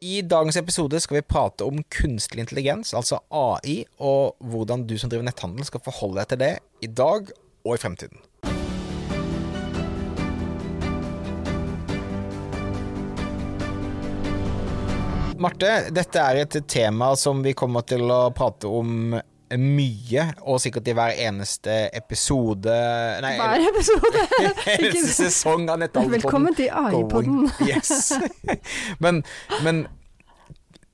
I dagens episode skal vi prate om kunstig intelligens, altså AI, og hvordan du som driver netthandel skal forholde deg til det i dag og i fremtiden. Marte, dette er et tema som vi kommer til å prate om mye, og sikkert i hver eneste episode Nei, Hver episode! eneste sesong av Netthandel. Velkommen til AI-podden. Yes. men, men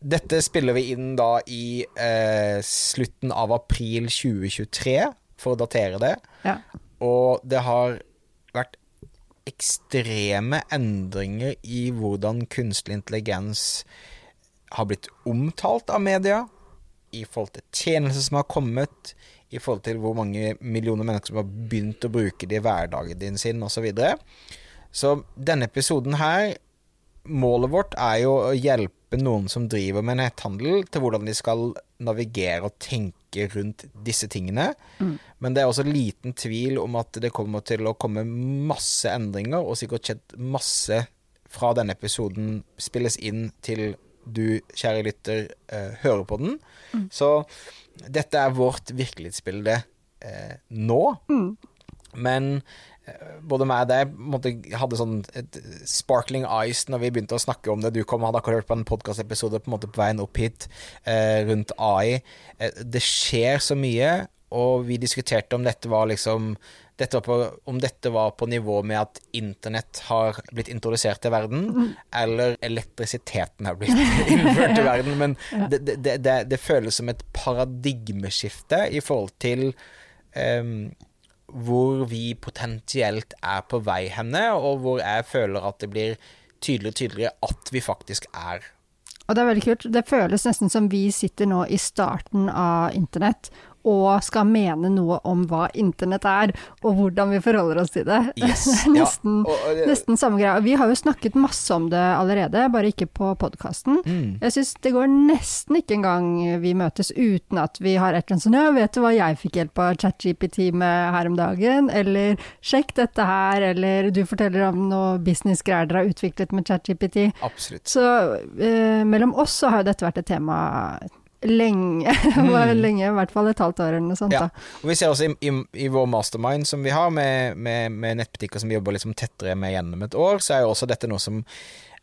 dette spiller vi inn da i eh, slutten av april 2023, for å datere det. Ja. Og det har vært ekstreme endringer i hvordan kunstig intelligens har blitt omtalt av media, i forhold til tjenester som har kommet, i forhold til hvor mange millioner mennesker som har begynt å bruke det i hverdagen sin, osv. Så, videre. så denne episoden her, målet vårt er jo å hjelpe noen som driver med netthandel, til hvordan de skal navigere og tenke rundt disse tingene. Mm. Men det er også liten tvil om at det kommer til å komme masse endringer, og sikkert skjedd masse fra denne episoden spilles inn til du, kjære lytter, eh, hører på den. Mm. Så dette er vårt virkelighetsbilde eh, nå. Mm. Men eh, både meg og deg måtte, hadde sånn et sparkling eyes når vi begynte å snakke om det. Du kom, og hadde akkurat hørt på en podkastepisode på, en på veien opp hit eh, rundt AI. Eh, det skjer så mye, og vi diskuterte om dette var liksom dette på, om dette var på nivå med at internett har blitt introdusert til verden, eller elektrisiteten har blitt innført til verden. Men det, det, det, det føles som et paradigmeskifte i forhold til um, hvor vi potensielt er på vei henne, og hvor jeg føler at det blir tydeligere og tydeligere at vi faktisk er. Og det er veldig kult. Det føles nesten som vi sitter nå i starten av internett og skal mene noe om hva internett er, og hvordan vi forholder oss til det. Yes, nesten, ja, og, og, nesten samme greia. Vi har jo snakket masse om det allerede, bare ikke på podkasten. Mm. Jeg syns det går nesten ikke engang vi møtes uten at vi har et eller annet sånn ja, vet du hva jeg fikk hjelp av ChatGPT med her om dagen, eller sjekk dette her, eller du forteller om noe businessgreier dere har utviklet med ChatGPT. Absolutt. Så eh, mellom oss så har jo dette vært et tema lenge, lenge, i hvert fall et halvt år eller noe sånt. Mm. Ja. Og vi ser også i, i, i vår mastermind som vi har, med, med, med nettbutikker som vi jobber liksom tettere med gjennom et år, så er jo også dette noe som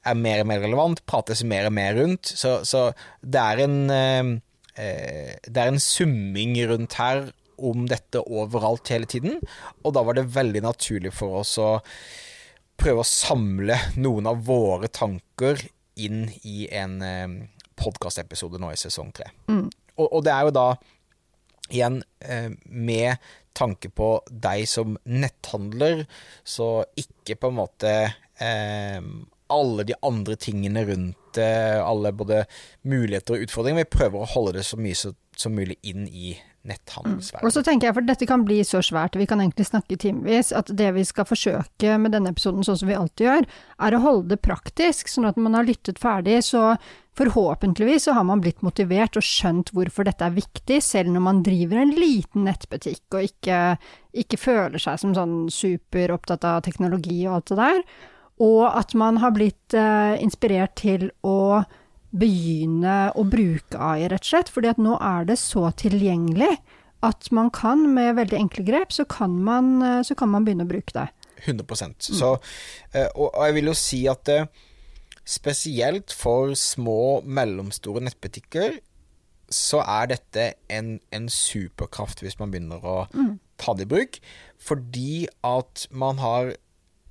er mer og mer relevant, prates mer og mer rundt. Så, så det er en eh, Det er en summing rundt her om dette overalt hele tiden, og da var det veldig naturlig for oss å prøve å samle noen av våre tanker inn i en eh, podkastepisode nå i sesong tre. Mm. Og, og det er jo da igjen eh, med tanke på deg som netthandler, så ikke på en måte eh, alle de andre tingene rundt eh, alle både muligheter og utfordringer. Vi prøver å holde det så mye så, som mulig inn i netthandelsverdenen. Og så tenker jeg, for dette kan bli så svært, vi kan egentlig snakke timevis, at det vi skal forsøke med denne episoden, sånn som vi alltid gjør, er å holde det praktisk, sånn at man har lyttet ferdig, så forhåpentligvis så har man blitt motivert og skjønt hvorfor dette er viktig, selv når man driver en liten nettbutikk og ikke, ikke føler seg som sånn superopptatt av teknologi og alt det der, og at man har blitt eh, inspirert til å begynne å bruke AI, rett og slett, fordi at nå er det så tilgjengelig at man kan med veldig enkle grep, så kan man, eh, så kan man begynne å bruke det. 100% Så, eh, og, jeg vil jo si at eh, spesielt for små, mellomstore nettbutikker, så er dette en, en superkraft hvis man begynner å ta det i bruk. Fordi at man har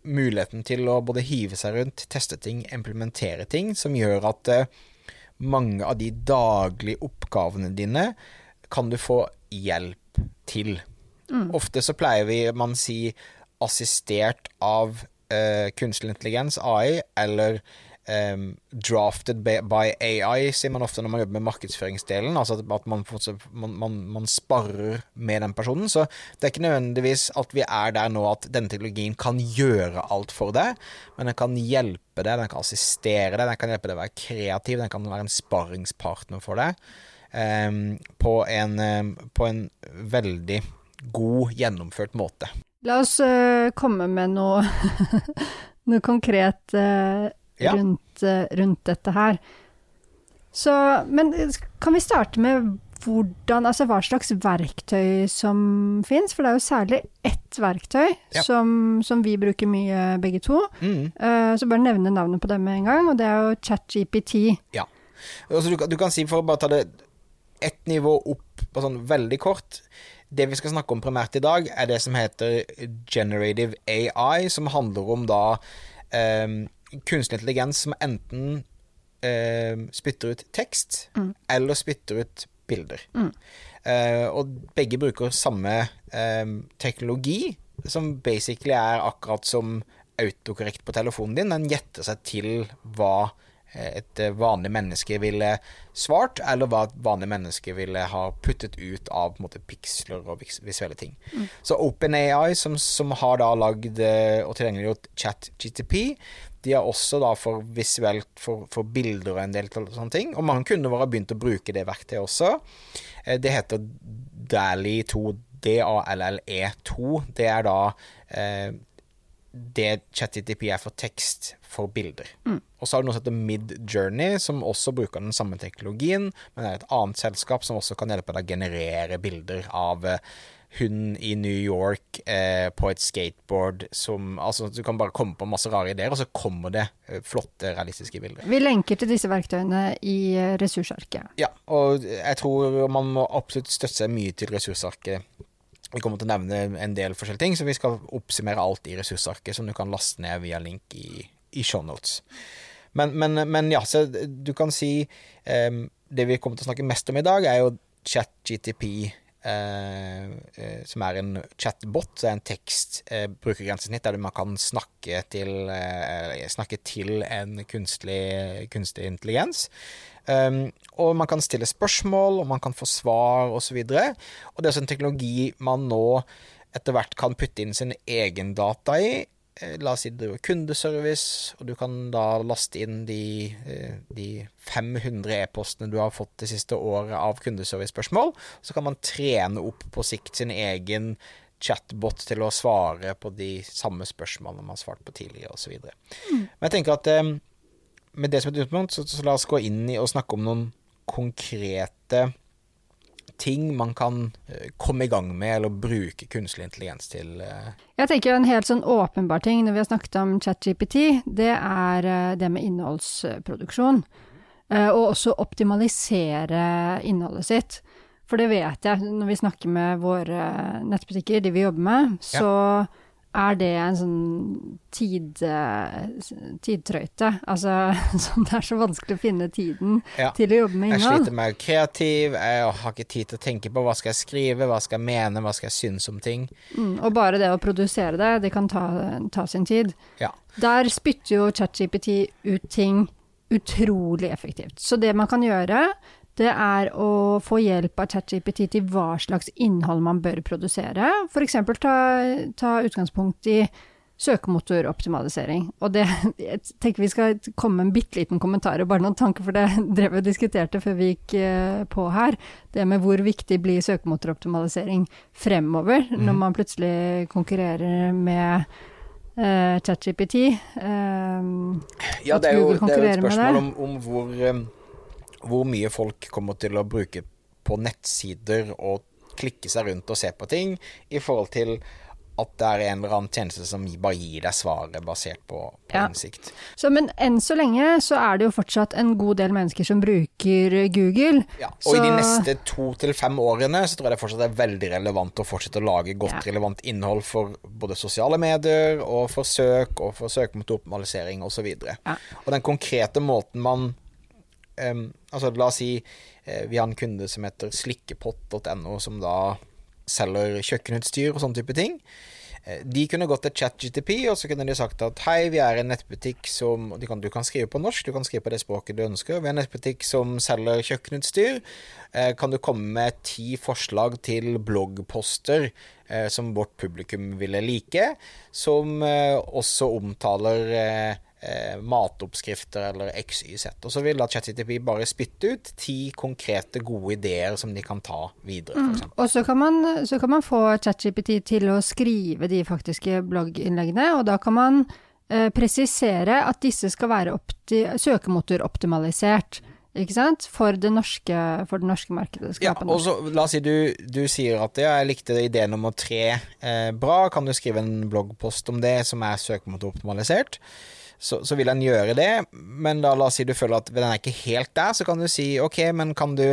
muligheten til å både hive seg rundt, teste ting, implementere ting, som gjør at eh, mange av de daglige oppgavene dine kan du få hjelp til. Ofte så pleier vi, man si, assistert av uh, kunstig intelligens, AI, eller em, drafted by, by AI, sier man ofte når man jobber med markedsføringsdelen. Altså at man, man, man, man sparer med den personen. Så det er ikke nødvendigvis at vi er der nå at denne teknologien kan gjøre alt for deg, men den kan hjelpe deg, den kan assistere deg, den kan hjelpe deg å være kreativ, den kan være en sparringspartner for deg. Um, på, en, um, på en veldig god, gjennomført måte. La oss uh, komme med noe, noe konkret eh, Ja. rundt, eh, rundt dette her. Så, men kan vi starte med hvordan, altså hva slags verktøy som fins? For det er jo særlig ett verktøy Ja. som, som vi bruker mye begge to. Mm. Uh, så bare nevne navnet på det med en gang, og det er jo ChatGPT. Ja. Altså, du, kan- du kan si, for å bare ta det ett nivå opp på sånn veldig kort Det vi skal snakke om primært i dag, er det som heter generative AI, som handler om da eh, kunstig intelligens som enten eh, spytter ut tekst eller spytter ut bilder. Eh, og begge bruker samme eh, teknologi, som basically er akkurat som autokorrekt på telefonen din. Den gjetter seg til hva eh, et vanlig menneske ville svart, eller hva et vanlig menneske ville ha puttet ut av på en måte, piksler og visuelle ting. Så OpenAI, som, som har da lagd eh, og tilgjengeliggjort ChatGTP, de har også da for visuelt, for, for bilder og en del sånne ting. Og mange kunder våre har begynt å bruke det verktøyet også. Eh, Det heter Dally 2, D-A-L-L-E2. Det er da eh, det ChatTTP er for tekst for bilder. Og så har du noe som heter Midjourney, som også bruker den samme teknologien, men det er et annet selskap som også kan hjelpe deg å generere bilder av eh, hun i New York eh, på et skateboard som Altså, du kan bare komme på masse rare ideer, og så kommer det eh, flotte, realistiske bilder. Vi lenker til disse verktøyene i eh, ressursarket. Ja, og jeg tror man må absolutt støtte seg mye til ressursarket. Vi kommer til å nevne en del forskjellige ting, så vi skal oppsummere alt i ressursarket, som du kan laste ned via link i, i shownotes. Men, men, men ja, så du kan si eh, Det vi kommer til å snakke mest om i dag, er jo ChatGTP, eh, eh, som er en chatbot. En tekst eh, brukergrensesnitt der man kan snakke til, eh, snakke til en kunstlig, kunstig intelligens. Um, og man kan stille spørsmål, og man kan få svar osv. Og, så og det er også en teknologi man nå etter hvert kan putte inn sin egen data i. Eh, La oss si du driver kundeservice, og du kan da laste inn de, eh, de 500 e-postene du har fått det siste året av kundeservice-spørsmål. Så kan man trene opp på sikt sin egen chatbot til å svare på de samme spørsmålene man har svart på tidligere, osv. Men jeg tenker at eh, med det som et utgangspunkt, så, så la oss gå inn i og snakke om noen konkrete ting man kan eh, komme i gang med, eller bruke kunstig intelligens til. eh. Jeg tenker en helt sånn åpenbar ting når vi har snakket om ChatGPT, det er eh, det med innholdsproduksjon. Og også optimalisere innholdet sitt. For det vet jeg, når vi snakker med våre nettbutikker, de vi jobber med, så er det en sånn tid, eh, tidtrøyte. Altså, sånn det er så vanskelig å finne tiden Ja. til å jobbe med innhold. Jeg sliter med å være kreativ, jeg har ikke tid til å tenke på hva skal jeg skrive, hva skal jeg mene, hva skal jeg synes om ting. Mm, og bare det å produsere det, det kan ta, ta sin tid. Ja. Der spytter jo ChatGPT ut ting utrolig effektivt. Så det man kan gjøre, det er å få hjelp av ChatGPT til hva slags innhold man bør produsere. F.eks. Ta, ta utgangspunkt i søkemotoroptimalisering. Og det, jeg tenker vi skal komme med en bitte liten kommentar og bare noen tanker, for det drev vi og diskuterte før vi gikk eh, på her. Det med hvor viktig blir søkemotoroptimalisering fremover, når man plutselig konkurrerer med uh, ChatGPT. Eh, Ja, det er jo, det er jo et spørsmål om, om hvor, um, hvor mye folk kommer til å bruke på nettsider og klikke seg rundt og se på ting, i forhold til at det er en eller annen tjeneste som bare gir deg svaret basert på, på Ja. innsikt. så, men enn så lenge så er det jo fortsatt en god del mennesker som bruker Google. Ja, og i de neste to til fem årene så tror jeg det fortsatt er veldig relevant å fortsette å lage godt Ja. relevant innhold for både sosiale medier og for søk og for søkemotoroptimalisering osv. Ja. Og den konkrete måten man em, Altså la oss si uh, vi har en kunde som heter slikkepott.no, som da selger kjøkkenutstyr og sånne type ting. Eh, De kunne gått til ChatGTP, og så kunne de sagt at hei, vi er en nettbutikk som de kan, Du kan skrive på norsk, du kan skrive på det språket du ønsker. Vi er en nettbutikk som selger kjøkkenutstyr. Eh, Kan du komme med ti forslag til bloggposter som vårt publikum ville like, som også omtaler eh, matoppskrifter eller XYZ. Og så vil da ChatGTP bare spytte ut ti konkrete, gode ideer som de kan ta videre, f.eks. Og så kan, man, så kan man få ChatGPT til å skrive de faktiske blogginnleggene, og da kan man eh, presisere at disse skal være opti søkemotoroptimalisert. ikke sant? For det norske, for det norske markedet. Ja, og så La oss si du, du sier at ja, jeg likte idé nummer tre eh, bra. Kan du skrive en bloggpost om det som er søkemotoroptimalisert? Så, så, vil en gjøre det, men da la oss si du føler at den er ikke helt der, så kan du si ok, men kan du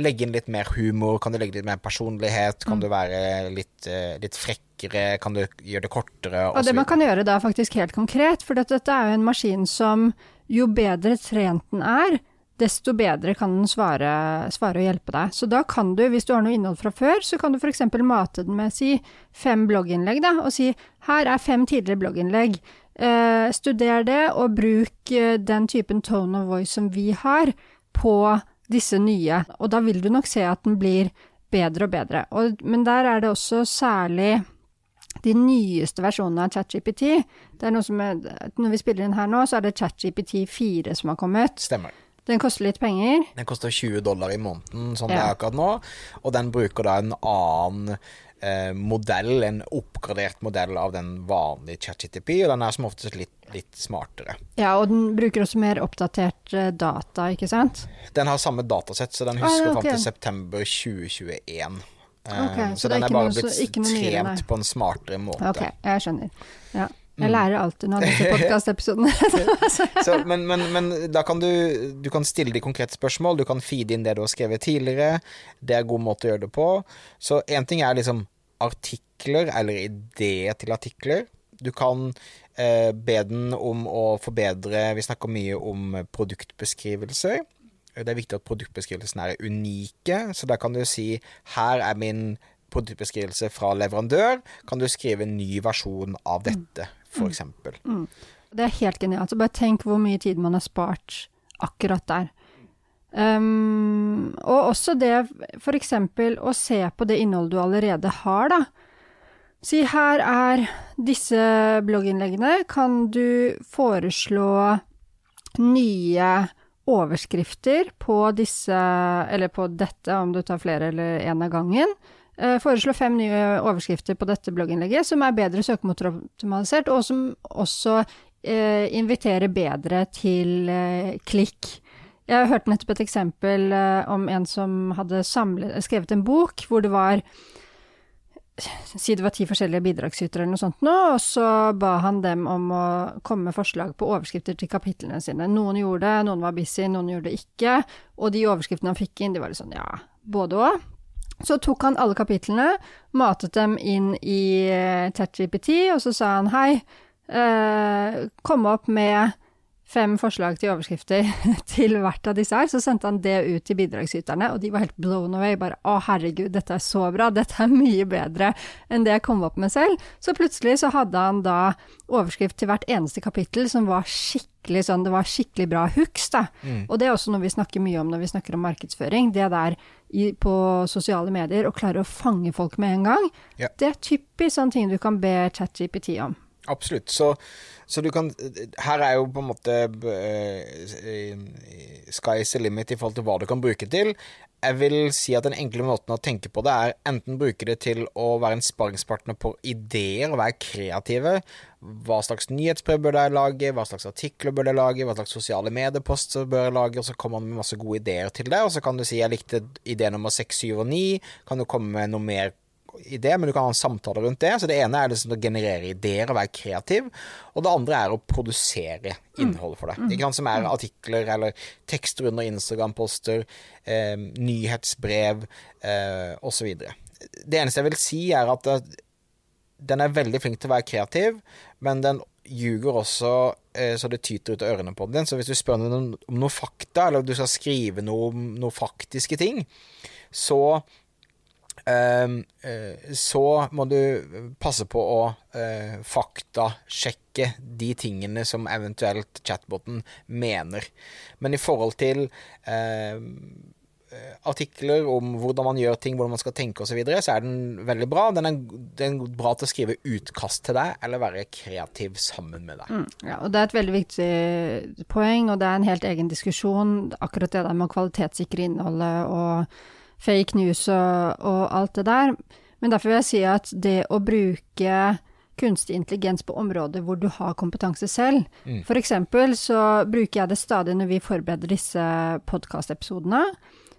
legge inn litt mer humor, kan du legge litt mer personlighet, kan mm. du være litt, uh, litt, frekkere, kan du gjøre det kortere? Og, og det man kan gjøre da faktisk helt konkret, for dette, dette er jo en maskin som jo bedre trent den er, desto bedre kan den svare, svare, og hjelpe deg. Så da kan du, hvis du har noe innhold fra før, så kan du f.eks. mate den med si fem blogginnlegg, da, og si her er fem tidligere blogginnlegg. Eh, studer det, og bruk eh, den typen tone of voice som vi har, på disse nye. Og da vil du nok se at den blir bedre og bedre. Og, men der er det også særlig de nyeste versjonene av ChatGPT. Det er noe som er, Når vi spiller inn her nå, så er det ChatGPT 4 som har kommet. Stemmer. Den koster litt penger. Den koster 20 dollar i måneden, sånn ja. det er akkurat nå. Og den bruker da en annen modell, en oppgradert modell av den vanlige ChatGTP, og den er som oftest litt, litt, smartere. Ja, og den bruker også mer oppdatert eh, data, ikke sant? Den har samme datasett, så den husker ah, okay. fram til september 2021. Okay, så, så den er, er bare blitt trent på en smartere måte. Ok, jeg skjønner. Ja. Jeg mm. lærer alltid noe av disse podkastepisodene. men, men, men, da kan du, du kan stille de konkrete spørsmål, du kan feede inn det du har skrevet tidligere. Det er en god måte å gjøre det på. Så én ting er liksom artikler, eller ideer til artikler. Du kan eh, be den om å forbedre Vi snakker mye om produktbeskrivelser. Det er viktig at produktbeskrivelsene er unike, så da kan du si her er min produktbeskrivelse fra leverandør. Kan du skrive en ny versjon av dette? f.eks. Mm. mm. Det er helt genialt. Så bare tenk hvor mye tid man har spart akkurat der. Um, og også det f.eks. å se på det innholdet du allerede har, da. Si her er disse blogginnleggene. Kan du foreslå nye overskrifter på disse, eller på dette, om du tar flere eller én av gangen? Uh, foreslå fem nye overskrifter på dette blogginnlegget som er bedre søkemotoroptimalisert, og som også uh, inviterer bedre til uh, klikk. Jeg hørte nettopp et eksempel om en som hadde samlet, skrevet en bok hvor det var Si det var ti forskjellige bidragsytere eller noe sånt nå, og så ba han dem om å komme med forslag på overskrifter til kapitlene sine. Noen gjorde det, noen var busy, noen gjorde det ikke, og de overskriftene han fikk inn, de var litt sånn ja, både òg. Så tok han alle kapitlene, matet dem inn i eh, ChatGPT, og så sa han hei, eh, kom opp med fem forslag til overskrifter til hvert av disse her. Så sendte han det ut til bidragsyterne, og de var helt blown away. Bare å herregud, dette er så bra, dette er mye bedre enn det jeg kom opp med selv. Så plutselig så hadde han da overskrift til hvert eneste kapittel som var skikkelig sånn, det var skikkelig bra hooks, da. Mm. Og det er også noe vi snakker mye om når vi snakker om markedsføring. Det der i, på sosiale medier å klare å fange folk med en gang. yeah. Det er typisk sånne ting du kan be ChatGPT om. Absolutt. Så, så, du kan Her er jo på en måte uh, Sky's the limit i forhold til hva du kan bruke til. Jeg vil si at den enkle måten å tenke på det er enten bruke det til å være en sparringspartner på ideer og være kreative. Hva slags nyhetsbrev bør jeg lage, hva slags artikler bør jeg lage, hva slags sosiale medieposter bør jeg lage, og så kommer man med masse gode ideer til det. Og så kan du si jeg likte idé nummer seks, syv og ni. Kan du komme med noe mer idé, men du kan ha en samtale rundt det. Så det ene er liksom å generere ideer og være kreativ, og det andre er å produsere innhold for det. Mm. Ikke sant, Som er artikler eller tekster under Instagram-poster, eh, nyhetsbrev eh, osv. Det eneste jeg vil si, er at den er veldig flink til å være kreativ, men den ljuger også eh, så det tyter ut av ørene på den. Så hvis du spør noen om, noen noe fakta, eller du skal skrive noe om noen faktiske ting, så så må du passe på å uh, faktasjekke de tingene som eventuelt chatboten mener. Men i forhold til ehm, eh, artikler om hvordan man gjør ting, hvordan man skal tenke osv., så, videre, så er den veldig bra. Den er, den er, bra til å skrive utkast til deg, eller være kreativ sammen med deg. Mm, ja, og Det er et veldig viktig poeng, og det er en helt egen diskusjon, akkurat det der med å kvalitetssikre innholdet og fake news og, og alt det der. Men derfor vil jeg si at det å bruke kunstig intelligens på områder hvor du har kompetanse selv. Mm. For eksempel så bruker jeg det stadig når vi forbereder disse podkastepisodene.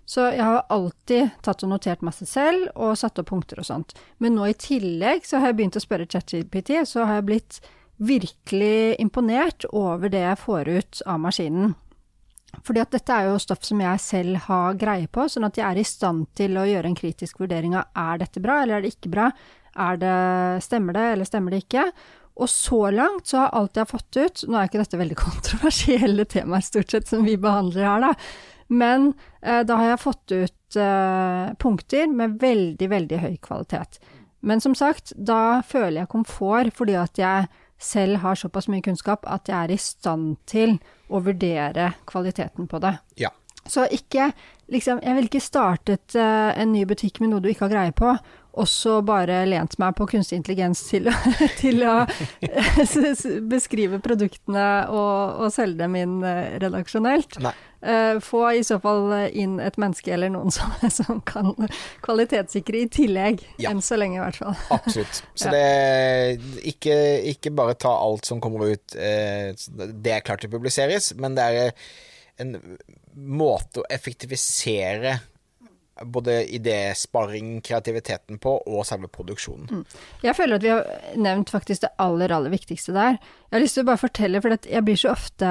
Så jeg har alltid tatt og notert masse selv, og satt opp punkter og sånt. Men nå i tillegg så har jeg begynt å spørre ChatGPT, så har jeg blitt virkelig imponert over det jeg får ut av maskinen. Fordi at dette er jo stoff som jeg selv har greie på, sånn at jeg er i stand til å gjøre en kritisk vurdering av er dette bra, eller er det ikke bra, det, stemmer det, eller stemmer det ikke? Og så langt så har alt jeg har fått ut Nå er ikke dette veldig kontroversielle temaer stort sett som vi behandler her, da. Men eh, da har jeg fått ut eh, punkter med veldig, veldig høy kvalitet. Men som sagt, da føler jeg komfort fordi at jeg selv har såpass mye kunnskap at jeg er i stand til å vurdere kvaliteten på det. Ja. Så ikke liksom Jeg ville ikke startet uh, en ny butikk med noe du ikke har greie på, og så bare lent meg på kunstig intelligens til, til å beskrive produktene og, og, selge dem inn uh, redaksjonelt. Nei. få i så fall inn et menneske eller noen som, som kan kvalitetssikre i tillegg. Ja. Enn så lenge, i hvert fall. Absolutt. Så det ikke, ikke, bare ta alt som kommer ut, det er klart det publiseres, men det er en måte å effektivisere både idésparing, kreativiteten på, og selve produksjonen. Mm. Jeg føler at vi har nevnt faktisk det aller, aller viktigste der. Jeg har lyst til å bare fortelle, for jeg blir så ofte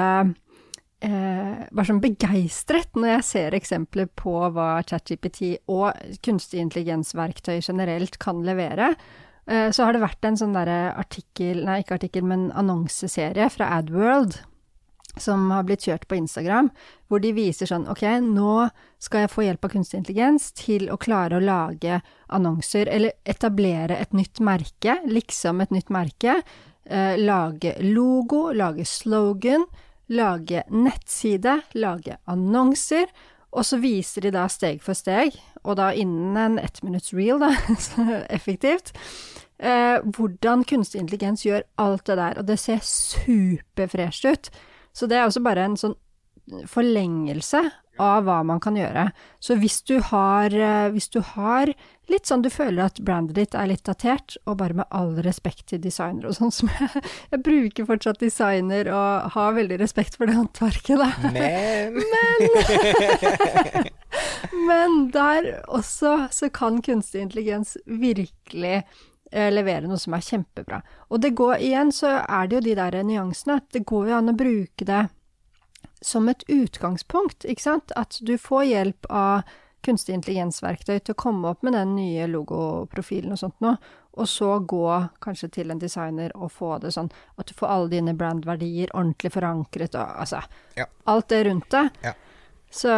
eh, bare sånn begeistret når jeg ser eksempler på hva ChatGPT og kunstig intelligensverktøy generelt kan levere. Eh, så har det vært en sånn derre artikkel, nei ikke artikkel, men annonseserie fra AdWorld som har blitt kjørt på Instagram, hvor de viser sånn Ok, nå skal jeg få hjelp av kunstig intelligens til å klare å lage annonser, eller etablere et nytt merke, liksom et nytt merke. Eh, lage logo, lage slogan, lage nettside, lage annonser. Og så viser de da steg for steg, og da innen en ettminutts reel, da, effektivt, eh, hvordan kunstig intelligens gjør alt det der. Og det ser superfresh ut. Så det er også bare en sånn forlengelse av hva man kan gjøre. Så hvis du har, eh, hvis du har litt sånn du føler at brandet ditt er litt datert, og bare med all respekt til designere og sånn, som jeg, jeg, bruker fortsatt designer og har veldig respekt for det håndverket, da. Men Men, Men der også så kan kunstig intelligens virkelig levere noe som er kjempebra. Og det går igjen, så er det jo de der nyansene. Det går jo an å bruke det som et utgangspunkt, ikke sant. At du får hjelp av kunstig intelligensverktøy til å komme opp med den nye logoprofilen og sånt noe, og så gå kanskje til en designer og få det sånn at du får alle dine brandverdier ordentlig forankret og altså ja. Alt det rundt det. Ja. Så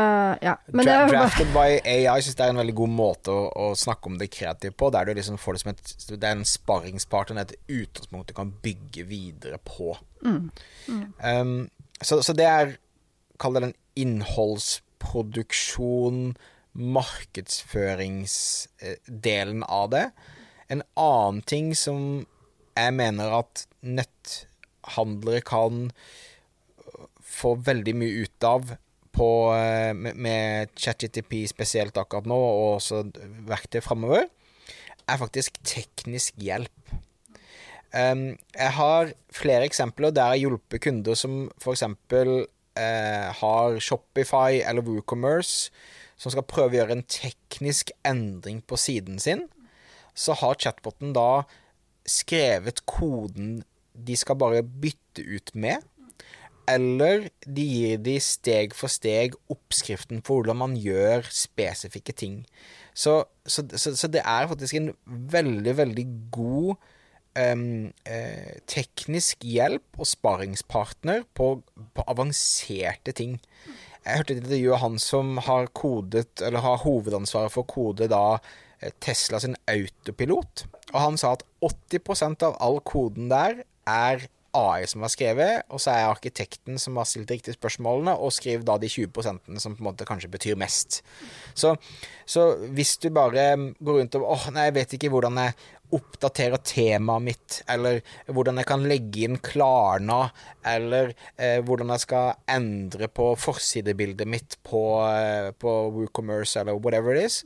ja. Men Dra Drafted by AI syns det er en veldig god måte å, å snakke om det kreativt på. Der du liksom får det som et Det er en sparringspartner, et utgangspunkt du kan bygge videre på. Mm. Mm. Um, så, så, det er Kall det en innholdsproduksjon, markedsføringsdelen av det. En annen ting som jeg mener at netthandlere kan få veldig mye ut av på, eh, med, med ChatGTP spesielt akkurat nå, og også verktøy framover, er faktisk teknisk hjelp. Um, jeg har flere eksempler der jeg hjelper kunder som f.eks. Uh, har Shopify eller WooCommerce, som skal prøve å gjøre en teknisk endring på siden sin. Så har chatboten da skrevet koden de skal bare bytte ut med eller de gir de steg for steg oppskriften på hvordan man gjør spesifikke ting. Så, så, så, så det er faktisk en veldig, veldig god um, eh, teknisk hjelp og sparingspartner på, på, avanserte ting. Jeg hørte et intervju av han som har kodet, har hovedansvaret for å kode da eh, Tesla sin autopilot, og han sa at 80% av all koden der er AI som har skrevet, og så er arkitekten som har stilt de riktige spørsmålene, og skriver da de 20% som på en måte kanskje betyr mest. Så, så hvis du bare går rundt og åh, nei, jeg vet ikke hvordan jeg oppdaterer temaet mitt, eller hvordan jeg kan legge inn Klarna, eller eh, hvordan jeg skal endre på forsidebildet mitt på, eh, på WooCommerce, eller whatever it is.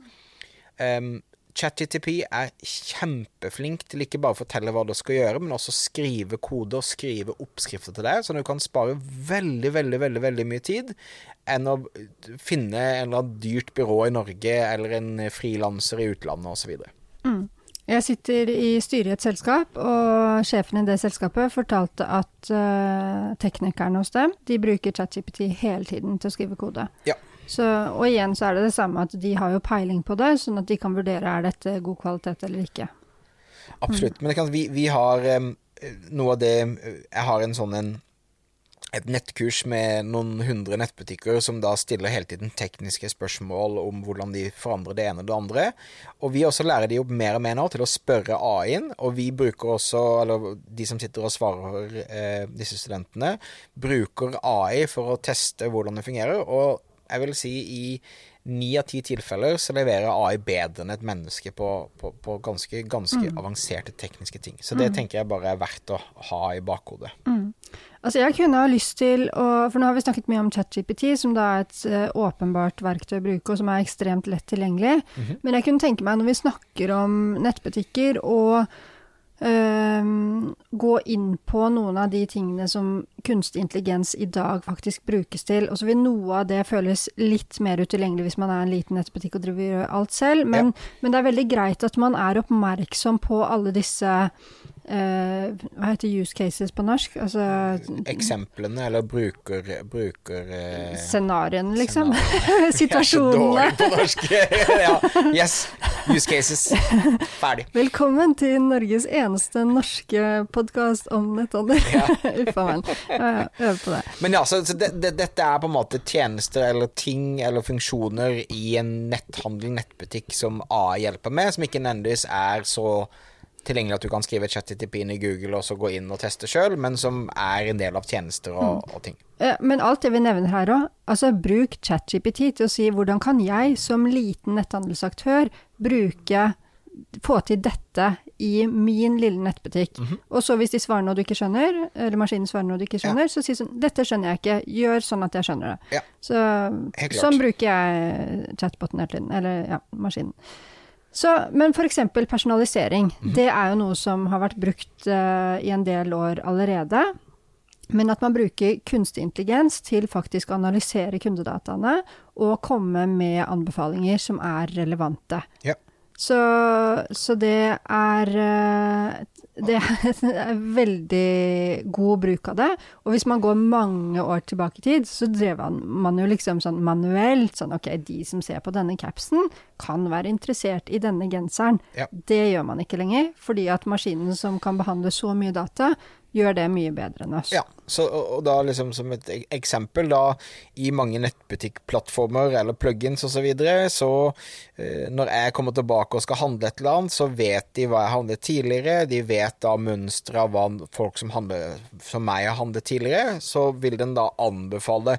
Um, ChatGTP er kjempeflink til ikke bare å fortelle hva du skal gjøre, men også skrive kode og skrive oppskrifter til deg, så du kan spare veldig, veldig, veldig, veldig mye tid enn å finne en eller annen dyrt byrå i Norge eller en frilanser i utlandet osv. Mm. Jeg sitter i styret i et selskap, og sjefen i det selskapet fortalte at uh, teknikerne hos dem, de bruker ChatGPT hele tiden til å skrive kode. Ja. Så, og igjen så er det det samme at de har jo peiling på det, sånn at de kan vurdere er dette god kvalitet eller ikke. Absolutt. Mm. Men vi, vi, har um, noe av det Jeg har en sånn en et nettkurs med noen hundre nettbutikker som da stiller hele tiden tekniske spørsmål om hvordan de forandrer det ene og det andre. Og vi også lærer de opp mer og mer nå til å spørre AI-en, og vi bruker også, eller de som sitter og svarer eh, disse studentene, bruker AI for å teste hvordan det fungerer. Og jeg vil si i ni av ti tilfeller så leverer AI bedre enn et menneske på, på, på ganske, ganske mm. avanserte tekniske ting. Så det mm. tenker jeg bare er verdt å ha i bakhodet. Mm. Altså jeg kunne ha lyst til å For nå har vi snakket mye om ChatGPT, som da er et uh, åpenbart verktøy å bruke, og som er ekstremt lett tilgjengelig. -hmm. Men jeg kunne tenke meg, når vi snakker om nettbutikker og Uh, gå inn på noen av de tingene som kunstig intelligens i dag faktisk brukes til. Og så vil noe av det føles litt mer utilgjengelig hvis man er en liten nettbutikk og driver alt selv. Men, ja. men, det er veldig greit at man er oppmerksom på alle disse Uh, hva heter use cases på norsk? Altså, Eksemplene, eller bruker... bruker uh, Scenarioene, liksom. Situasjonene. Jeg er så dårlig på norsk. ja, yes. Use cases. Ferdig. Velkommen til Norges eneste norske podkast om netthandel. Uff a meg. Øv på det. Men ja, så, så det, det, dette er på en måte tjenester eller ting eller funksjoner i en netthandel, nettbutikk, som A hjelper med, som ikke nødvendigvis er så tilgjengelig at du kan skrive chat-TTP inn i Google og så gå inn og teste sjøl, men som er en del av tjenester og, mm. og ting. Men alt det vi nevner her òg, altså bruk ChatGPT til å si hvordan kan jeg som liten netthandelsaktør bruke få til dette i min lille nettbutikk. Mm -hmm. Og så hvis de svarer noe du ikke skjønner, eller maskinen svarer noe du ikke skjønner, ja. så si sånn Dette skjønner jeg ikke, gjør sånn at jeg skjønner det. Ja. Så, sånn bruker jeg chatboten hele tiden. Eller ja, maskinen. Så, men f.eks. personalisering. Mm. Det er jo noe som har vært brukt uh, i en del år allerede. Men at man bruker kunstig intelligens til faktisk å analysere kundedataene og komme med anbefalinger som er relevante. Ja. Så, så, det er uh, det er veldig god bruk av det. Og hvis man går mange år tilbake i tid, så drev man jo liksom sånn manuelt. Sånn ok, de som ser på denne capsen, kan være interessert i denne genseren. Ja. Det gjør man ikke lenger, fordi at maskinen som kan behandle så mye data, gjør det mye bedre enn oss. Ja, så, og da liksom som et eksempel, da i mange nettbutikkplattformer eller plugins osv., så, videre, så eh, når jeg kommer tilbake og skal handle et eller annet, så vet de hva jeg handlet tidligere, de vet da mønsteret av hva folk som, handler, som meg har handlet tidligere, så vil den da anbefale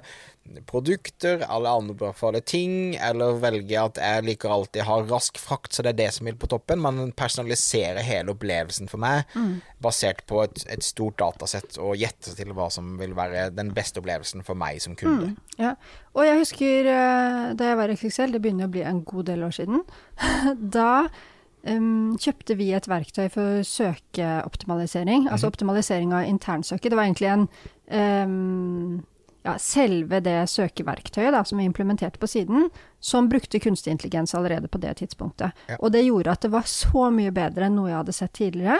produkter eller anbefale ting, eller velge at jeg liker alltid ha rask frakt, så det er det som vil på toppen. Man personaliserer hele opplevelsen for meg, mm. basert på et, et, stort datasett, og gjette til hva som vil være den beste opplevelsen for meg som kunde. Mm, ja. Og jeg husker uh, da jeg var i XXL, det begynner å bli en god del år siden, da um, kjøpte vi et verktøy for søkeoptimalisering, mm altså mhm. optimalisering av internsøket. Det var egentlig en um, ja, selve det søkeverktøyet da, som vi implementerte på siden, som brukte kunstig intelligens allerede på det tidspunktet. Ja. Og det gjorde at det var så mye bedre enn noe jeg hadde sett tidligere,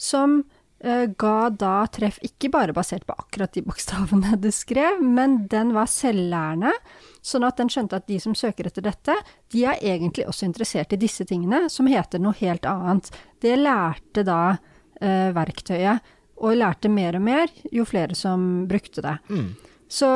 som uh, ga da treff ikke bare basert på akkurat de bokstavene du skrev, men den var selvlærende, sånn at den skjønte at de som søker etter dette, de er egentlig også interessert i disse tingene, som heter noe helt annet. Det lærte da uh, verktøyet, og lærte mer og mer jo flere som brukte det. Mm. Så,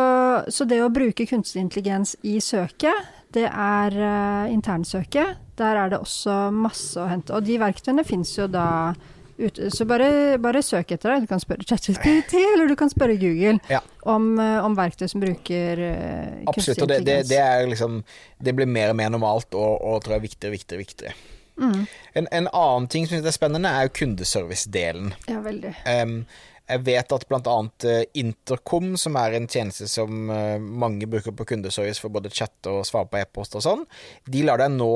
så, det å bruke kunstig intelligens i søket, det er uh, internsøket. Der er det også masse å hente. Og de verktøyene fins jo da ute. Så bare, bare, søk etter det. Du kan spørre ChatGPT, eller du kan spørre Google ja. om, uh, om, verktøy som bruker uh, Absolutt. Og det, det, det, liksom Det blir mer og mer normalt, og, og tror jeg viktigere, viktigere, viktigere. Mm. En, en, annen ting som er spennende, er jo kundeservice-delen. Ja, veldig. Um, Jeg vet at blant annet eh, Intercom, som er en tjeneste som eh, mange bruker på kundeservice for både chat og svare på e-post og sånn, de lar deg nå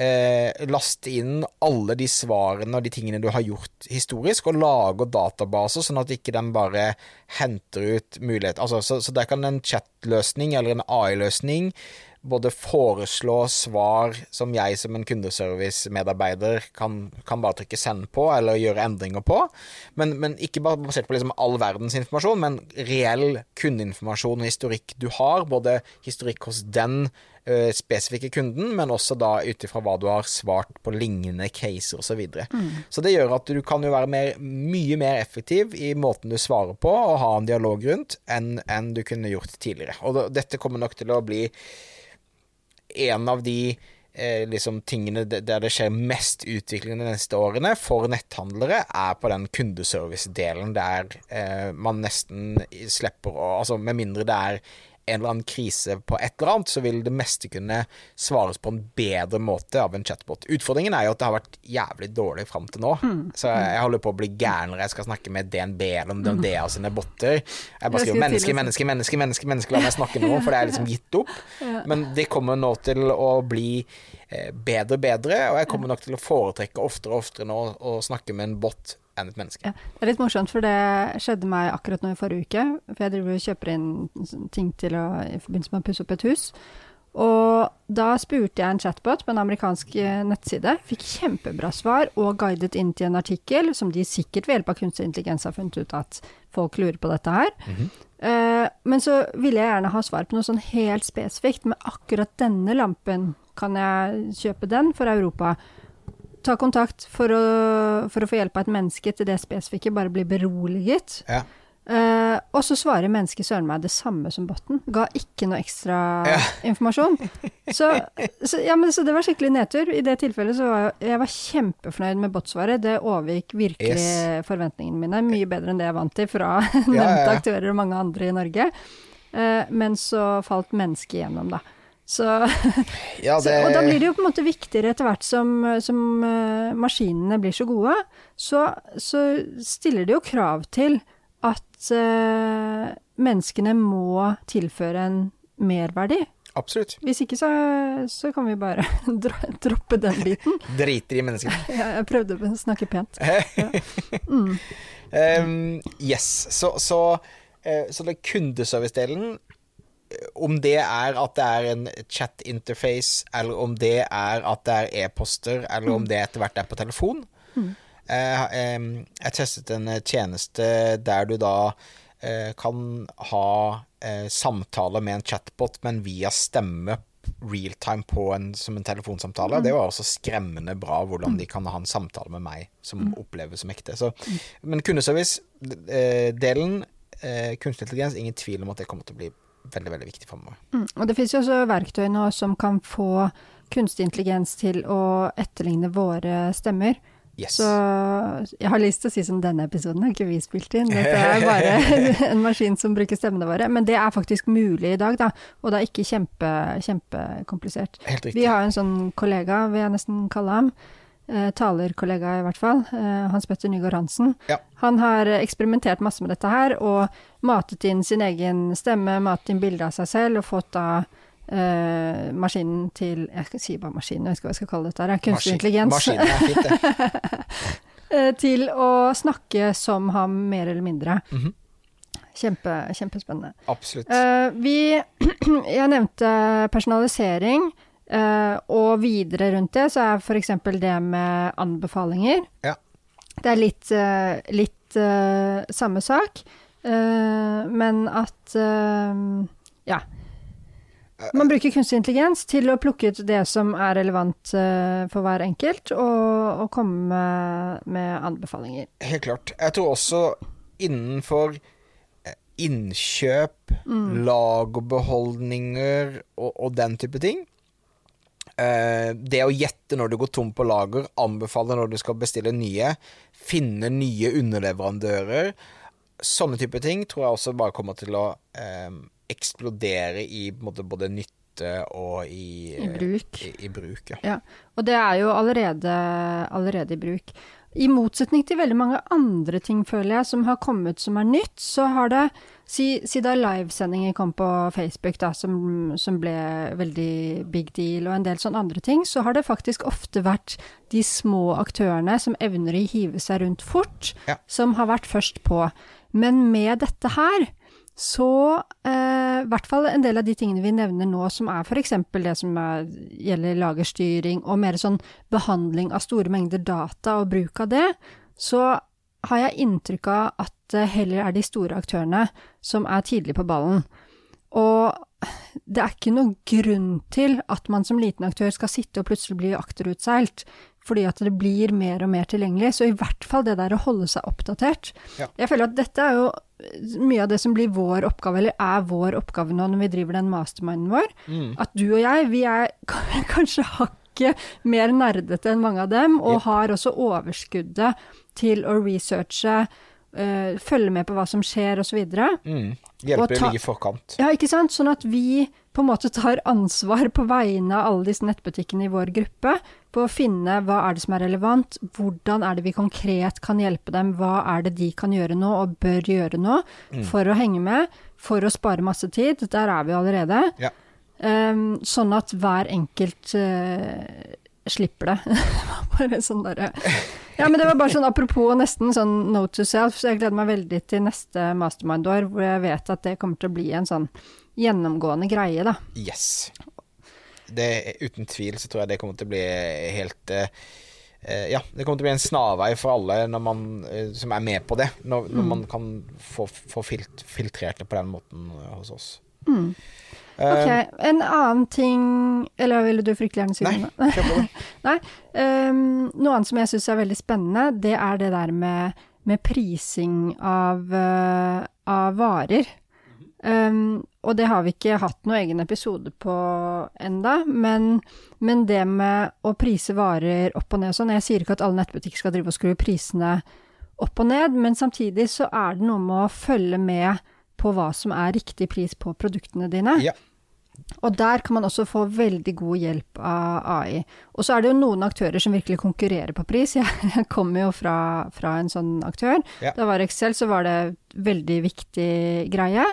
eh, laste inn alle de svarene og de tingene du har gjort historisk, og lage databaser, sånn at ikke den bare henter ut muligheter. Altså, så, så der kan en chat-løsning eller en AI-løsning både foreslå svar som jeg som en kundeservice-medarbeider kan, kan, bare trykke 'send' på, eller gjøre endringer på. Men, men ikke bare basert på liksom all verdens informasjon, men reell kundeinformasjon og historikk du har. Både historikk hos den ø, spesifikke kunden, men også da ut ifra hva du har svart på lignende caser osv. Så, videre. mm. så det gjør at du kan jo være mer, mye mer effektiv i måten du svarer på, og ha en dialog rundt, enn, enn du kunne gjort tidligere. Og dette kommer nok til å bli en av de eh, liksom tingene der det skjer mest utvikling de neste årene for netthandlere, er på den kundeservice-delen der eh, man nesten slipper å Altså med mindre det er en eller annen krise på et eller annet, så vil det meste kunne svares på en bedre måte av en chatbot. Utfordringen er jo at det har vært jævlig dårlig fram til nå. Mm. Så jeg holder på å bli gæren når jeg skal snakke med DNB eller om DNB av sine botter. Jeg bare skriver menneske, menneske, menneske, menneske, menneske, la meg snakke nå, for det er liksom gitt opp. Men det kommer nå til å bli eh, bedre bedre, og jeg kommer nok til å foretrekke oftere og oftere nå å snakke med en bot enn et menneske. Det er litt morsomt, for det skjedde meg akkurat nå i forrige uke. For jeg driver og kjøper inn ting til å, i forbindelse med å pusse opp et hus. Og da spurte jeg en chatbot på en amerikansk eh, nettside. Fikk kjempebra svar og guidet inn til en artikkel som de sikkert ved hjelp av kunstig intelligens har funnet ut at folk lurer på dette her. Mm -hmm. uh, men så ville jeg gjerne ha svar på noe sånn helt spesifikt. Med akkurat denne lampen, kan jeg kjøpe den for Europa? Ta kontakt for å, for å, få hjelp av et menneske til det spesifikke, bare bli beroliget. Ja. Uh, og så svarer mennesket søren meg det samme som botten. Ga ikke noe ekstra ja. informasjon. Så, så, ja, men, så, det var skikkelig nedtur. I det tilfellet så var jeg, jeg var kjempefornøyd med botsvaret. Det overgikk virkelig yes. forventningene mine. Mye bedre enn det jeg vant til fra nevnte aktører og mange andre i Norge. Uh, men så falt mennesket igjennom, da. Så, ja, det... så, og da blir det jo på en måte viktigere etter hvert som, som uh, maskinene blir så gode, så, så, stiller det jo krav til at uh, menneskene må tilføre en merverdi. Absolutt. Hvis ikke så, så kan vi bare droppe den biten. Driter i menneskene. ja, jeg prøvde å snakke pent. Ja. Mm. Um, yes, så, så, uh, så kundeservice-delen om det er at det er en chat-interface, eller om det er at det er e-poster, eller om mm. det etter hvert er på telefon. Mm. Eh, jeg testet en tjeneste der du da eh, kan ha eh, samtale med en chatbot, men via stemme realtime på en, som en telefonsamtale. Mm. Det var også skremmende bra hvordan de kan ha en samtale med meg som mm. oppleves som ekte. Så, men kundeservice-delen, kunstig intelligens, ingen tvil om at det kommer til å bli veldig veldig viktig for meg. Mm. Og det finnes jo også verktøy nå som kan få kunstig intelligens til å etterligne våre stemmer. Yes. Så jeg har lyst til å si som denne episoden har ikke vi spilt inn. Dette er bare en maskin som bruker stemmene våre. Men det er faktisk mulig i dag, da. Og det er ikke kjempe, kjempekomplisert. Vi har en sånn kollega, vil jeg nesten kalle ham talerkollega i hvert fall, eh, Hans Petter Nygaard Hansen. Ja. Han har eksperimentert masse med dette her, og matet inn sin egen stemme, matet inn bilde av seg selv, og fått da eh, maskinen til Jeg skal si bare maskinen, jeg vet ikke hva jeg skal kalle dette her. Kunstig intelligens. Maskinen er fint, det. Eh, til å snakke som ham, mer eller mindre. Mm -hmm. Kjempe, kjempespennende. Absolutt. Uh, vi Jeg nevnte personalisering. Uh, og videre rundt det så er f.eks. det med anbefalinger. Ja. Det er litt, uh, litt uh, samme sak, men at ja. Man bruker kunstig intelligens til å plukke ut det som er relevant for hver enkelt, og, og komme med, med, anbefalinger. Helt klart. Jeg tror også innenfor innkjøp, mm. lagerbeholdninger og, og den type ting, det å gjette når du går tom på lager, anbefale når du skal bestille nye, finne nye underleverandører, sånne type ting tror jeg også bare kommer til å eh, eksplodere i måte, både nytte og i, I bruk. I, i bruk ja. ja. Og det er jo allerede, allerede i bruk. I motsetning til veldig mange andre ting, føler jeg, som har kommet som er nytt, så har det Si, si da livesendinger kom på Facebook, da, som, som, ble veldig big deal, og en del sånne andre ting, så har det faktisk ofte vært de små aktørene som evner å hive seg rundt fort, Ja. som har vært først på. Men med dette her, så eh, i hvert fall en del av de tingene vi nevner nå, som er f.eks. det som er, gjelder lagerstyring og mer sånn behandling av store mengder data og bruk av det, så har jeg inntrykk av at det heller er de store aktørene som er tidlig på ballen. Og det er ikke noen grunn til at man som liten aktør skal sitte og plutselig bli akterutseilt, fordi at det blir mer og mer tilgjengelig. Så i hvert fall det der å holde seg oppdatert. Ja. Jeg føler at dette er jo mye av det som blir vår oppgave, eller er vår oppgave nå når vi driver den masterminden vår. At du og jeg, vi er kanskje hakket mer nerdete enn mange av dem, og Yep. har også overskuddet til å researche, Uh, følge med på hva som skjer, osv. Mm. Hjelper å ta- i forkant. Ja, ikke sant? Sånn at vi på en måte tar ansvar på vegne av alle disse nettbutikkene i vår gruppe på å finne hva er det som er relevant, hvordan er det vi konkret kan hjelpe dem, hva er det de kan gjøre nå og bør gjøre nå for å henge med, for å spare masse tid. Der er vi allerede. Ja. Um, sånn at hver enkelt uh, slipper det. Det bare sånn derre Ja, men det var bare sånn apropos nesten sånn note to self, så jeg gleder meg veldig til neste mastermind-år, hvor jeg vet at det kommer til å bli en sånn gjennomgående greie, da. Yes. Det, uten tvil så tror jeg det kommer til å bli helt eh, eh, Ja, det kommer til å bli en snarvei for alle man, eh, som er med på det. Når, når man kan få, få filt, filtrert det på den måten hos oss. Mm. Ok, en annen ting Eller ville du fryktelig gjerne si noe? Nei. Nei. Um, noe annet som jeg syns er veldig spennende, det er det der med, med prising av, uh, av varer. Ehm, og det har vi ikke hatt noen egen episode på enda, men, men det med å prise varer opp og ned og sånn Jeg sier ikke at alle nettbutikker skal drive og skru prisene opp og ned, men samtidig så er det noe med å følge med på hva som er riktig pris på produktene dine. Ja. Og der kan man også få veldig god hjelp av AI. Og så er det jo noen aktører som virkelig konkurrerer på pris. Jeg kommer jo fra, fra en sånn aktør. Ja. Da var Excel, så var det veldig viktig greie.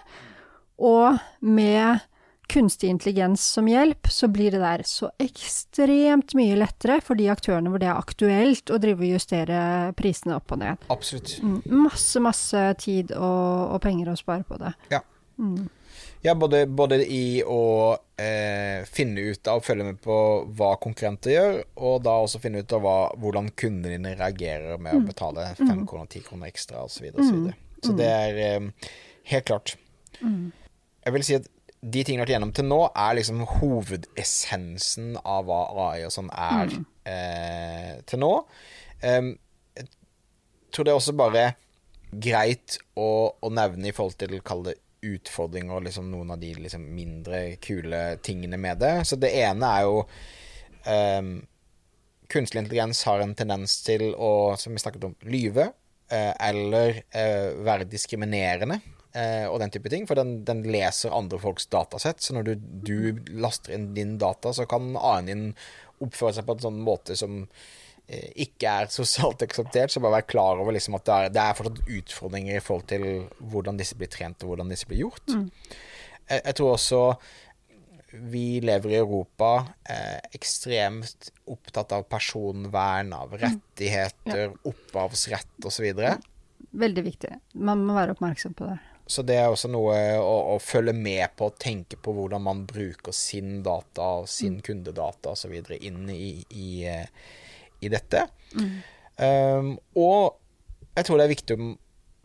Og med kunstig intelligens som hjelp, så blir det der så ekstremt mye lettere for de aktørene hvor det er aktuelt å drive og justere prisene opp og ned. Absolutt. Mm, masse, masse tid og, og penger å spare på det. Ja. Ja, både, både i å eh, finne ut av, følge med på hva konkurrenter gjør, og da også finne ut av hva, hvordan kundene dine reagerer med å betale fem kroner, ti kroner ekstra osv. Så, videre, og så, videre. så det er eh, helt klart. Jeg vil si at de tingene vi har vært gjennom til nå, er liksom hovedessensen av hva AI og sånn er eh, til nå. Um, jeg tror det er også bare greit å, å nevne i forhold til kall det utfordringer og liksom noen av de liksom mindre kule tingene med det. Så det ene er jo um, Kunstig intelligens har en tendens til å, som vi snakket om, lyve. eh, eller eh, være diskriminerende. Eh, og den type ting, For den, den leser andre folks datasett. Så når du, du laster inn din data, så kan AI-en din oppføre seg på en sånn måte som eh, ikke er sosialt akseptert. Så bare vær klar over liksom at det er, det er fortsatt utfordringer i forhold til hvordan disse blir trent, og hvordan disse blir gjort. Jeg, jeg tror også vi lever i Europa eh, ekstremt opptatt av personvern, av rettigheter, opphavsrett osv. Veldig viktig. Man må være oppmerksom på det. Så det er også noe å, å følge med på, og tenke på hvordan man bruker sin data og sin kundedata osv. inn i, i, eh, i dette. Um, og jeg tror det er viktig å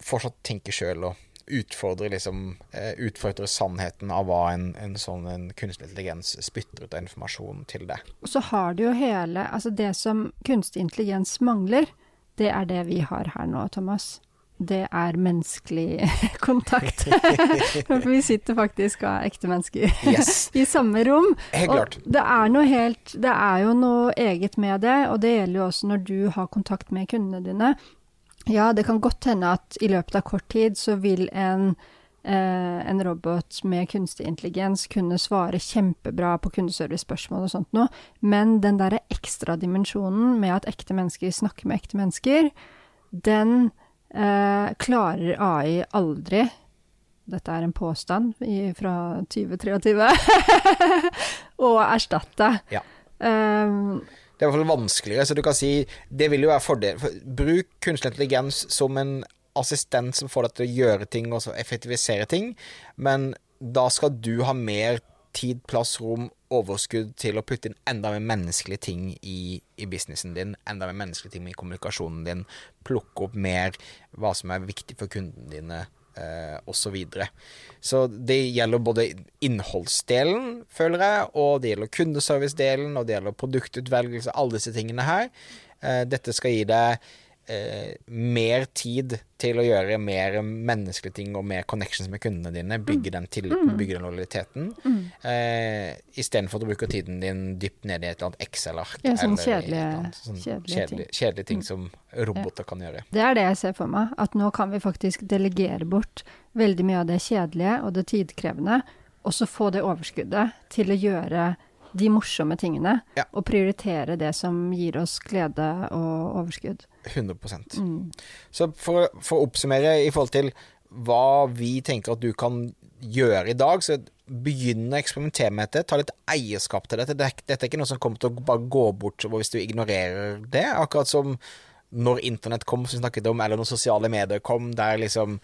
fortsatt tenke sjøl og utfordre liksom eh, Utfordre sannheten av hva en, en sånn en kunstig intelligens spytter ut av informasjon til deg. Og så har du jo hele Altså det som kunstig intelligens mangler, det er det vi har her nå, Thomas. Det er menneskelig kontakt. For vi sitter faktisk og er ekte mennesker Yes. i samme rom. Helt klart. Og det er noe helt Det er jo noe eget med det, og det gjelder jo også når du har kontakt med kundene dine. Ja, det kan godt hende at i løpet av kort tid så vil en eh, en robot med kunstig intelligens kunne svare kjempebra på kundeservice-spørsmål og sånt noe, men den derre ekstra dimensjonen med at ekte mennesker snakker med ekte mennesker, den eh, klarer AI aldri dette er en påstand i, fra 2023, å erstatte. Ja. Um, det er i hvert fall vanskeligere, så du kan si det vil jo være fordel. Bruk kunstig intelligens som en assistent som får deg til å gjøre ting og effektivisere ting, men da skal du ha mer tid, plass, rom, overskudd til å putte inn enda mer menneskelige ting i, i businessen din, enda mer menneskelige ting i kommunikasjonen din, plukke opp mer hva som er viktig for kundene dine eh, osv. Så, videre. så det gjelder både innholdsdelen, føler jeg, og det gjelder kundeservice-delen, og det gjelder produktutvelgelse, alle disse tingene her. Eh, dette skal gi deg eh, mer tid til å gjøre mer menneskelige ting og mer connections med kundene dine. Bygge mm. den tilliten, mm. bygge den lojaliteten. Mm. Eh, Istedenfor at du bruker tiden din dypt ned i et eller annet Excel-ark. Ja, sånn kjedelige, sånn kjedelige, kjedelige, ting, kjedelige ting mm. som roboter ja. kan gjøre. Det er det jeg ser for meg. At nå kan vi faktisk delegere bort veldig mye av det kjedelige og det tidkrevende, og så få det overskuddet til å gjøre de morsomme tingene, ja. og prioritere det som gir oss glede og overskudd. 100 mm. Så for, for, å oppsummere i forhold til hva vi tenker at du kan gjøre i dag, så begynn å eksperimentere med dette. Ta litt eierskap til dette. Dette er ikke noe som kommer til å bare gå bort hvis du ignorerer det. Akkurat som når internett kom, som vi snakket om, eller når sosiale medier kom, der liksom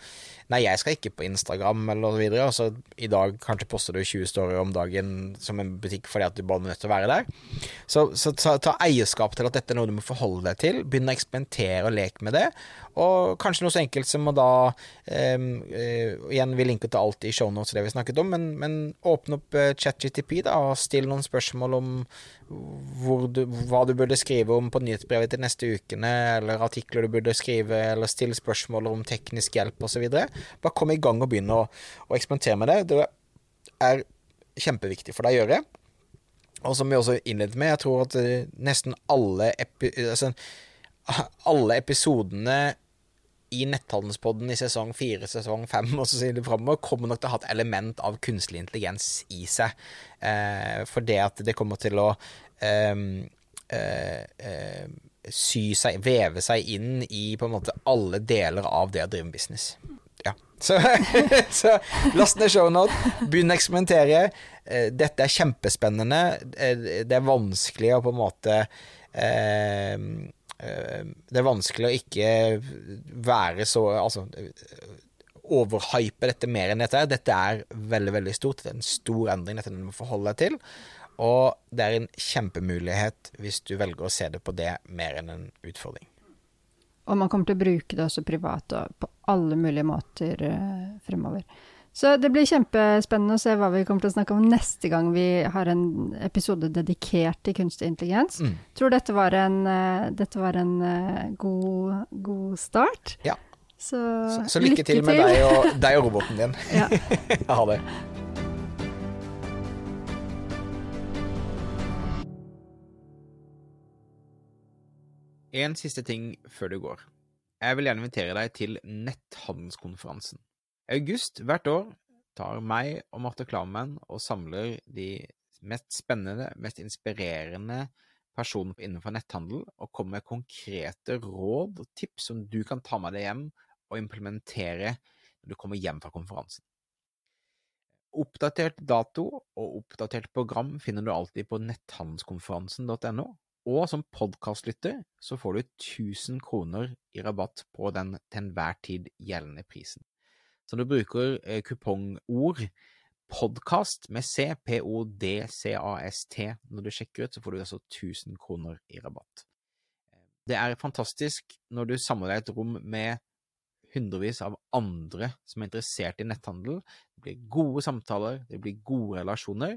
Nei, jeg skal ikke på Instagram, eller så videre. Altså, så i dag kanskje poster du 20 storyer om dagen som en butikk fordi at du bare er nødt til å være der. Så, så ta, ta, eierskap til at dette er noe du må forholde deg til. Begynn å eksperimentere og leke med det. Og kanskje noe så enkelt som å da eh, Igjen, vi linker til alt i shownotes det vi snakket om, men, men åpne opp eh, ChatGTP da, og still noen spørsmål om du, hva du burde skrive om på nyhetsbrevet til neste ukene, eller artikler du burde skrive, eller still spørsmål om teknisk hjelp osv. Bare kom i gang og begynn å, å eksperimentere med det. Det er kjempeviktig for deg å gjøre. Og som vi også innledet med, jeg tror at eh, nesten alle, epi altså, alle episodene i Netthandelspodden i sesong fire, sesong fem og så sier framover, kommer nok til å ha et element av kunstig intelligens i seg. Eh, for det at det kommer til å eh, eh, sy seg, veve seg inn i på en måte alle deler av det å drive business. Så, så last ned shownot, begynn å eksperimentere. Eh, dette er kjempespennende. Eh, det er vanskelig å på en måte eh, det er vanskelig å ikke være så Altså overhype dette mer enn dette. Dette er veldig, veldig stort. Det er en stor endring dette du må forholde deg til. Og det er en kjempemulighet hvis du velger å se det på det mer enn en utfordring. Og man kommer til å bruke det også privat og på alle mulige måter uh, fremover. Så det blir kjempespennende å se hva vi kommer til å snakke om neste gang vi har en episode dedikert til kunstig intelligens. Mm. Tror dette var en, uh, dette var en uh, god, god, start. Ja. Så, så, så lykke, lykke, til med deg og, deg og roboten din. Ja. ha det. En siste ting før du går. Jeg vil gjerne invitere deg til netthandelskonferansen. August hvert år tar meg og Marte Klammen og samler de mest spennende, mest inspirerende personene innenfor netthandel, og kommer med konkrete råd og tips som du kan ta med deg hjem og implementere når du kommer hjem fra konferansen. Oppdatert dato og oppdatert program finner du alltid på netthandelskonferansen.no, og som podkastlytter så får du 1000 kroner i rabatt på den til enhver tid gjeldende prisen. Så du bruker eh, kupongord podkast med C, P-O-D-C-A-S-T når du sjekker ut, så får du altså 1000 kroner i rabatt. Det er fantastisk når du samler deg et rom med hundrevis av andre som er interessert i netthandel. Det blir gode samtaler, det blir gode relasjoner.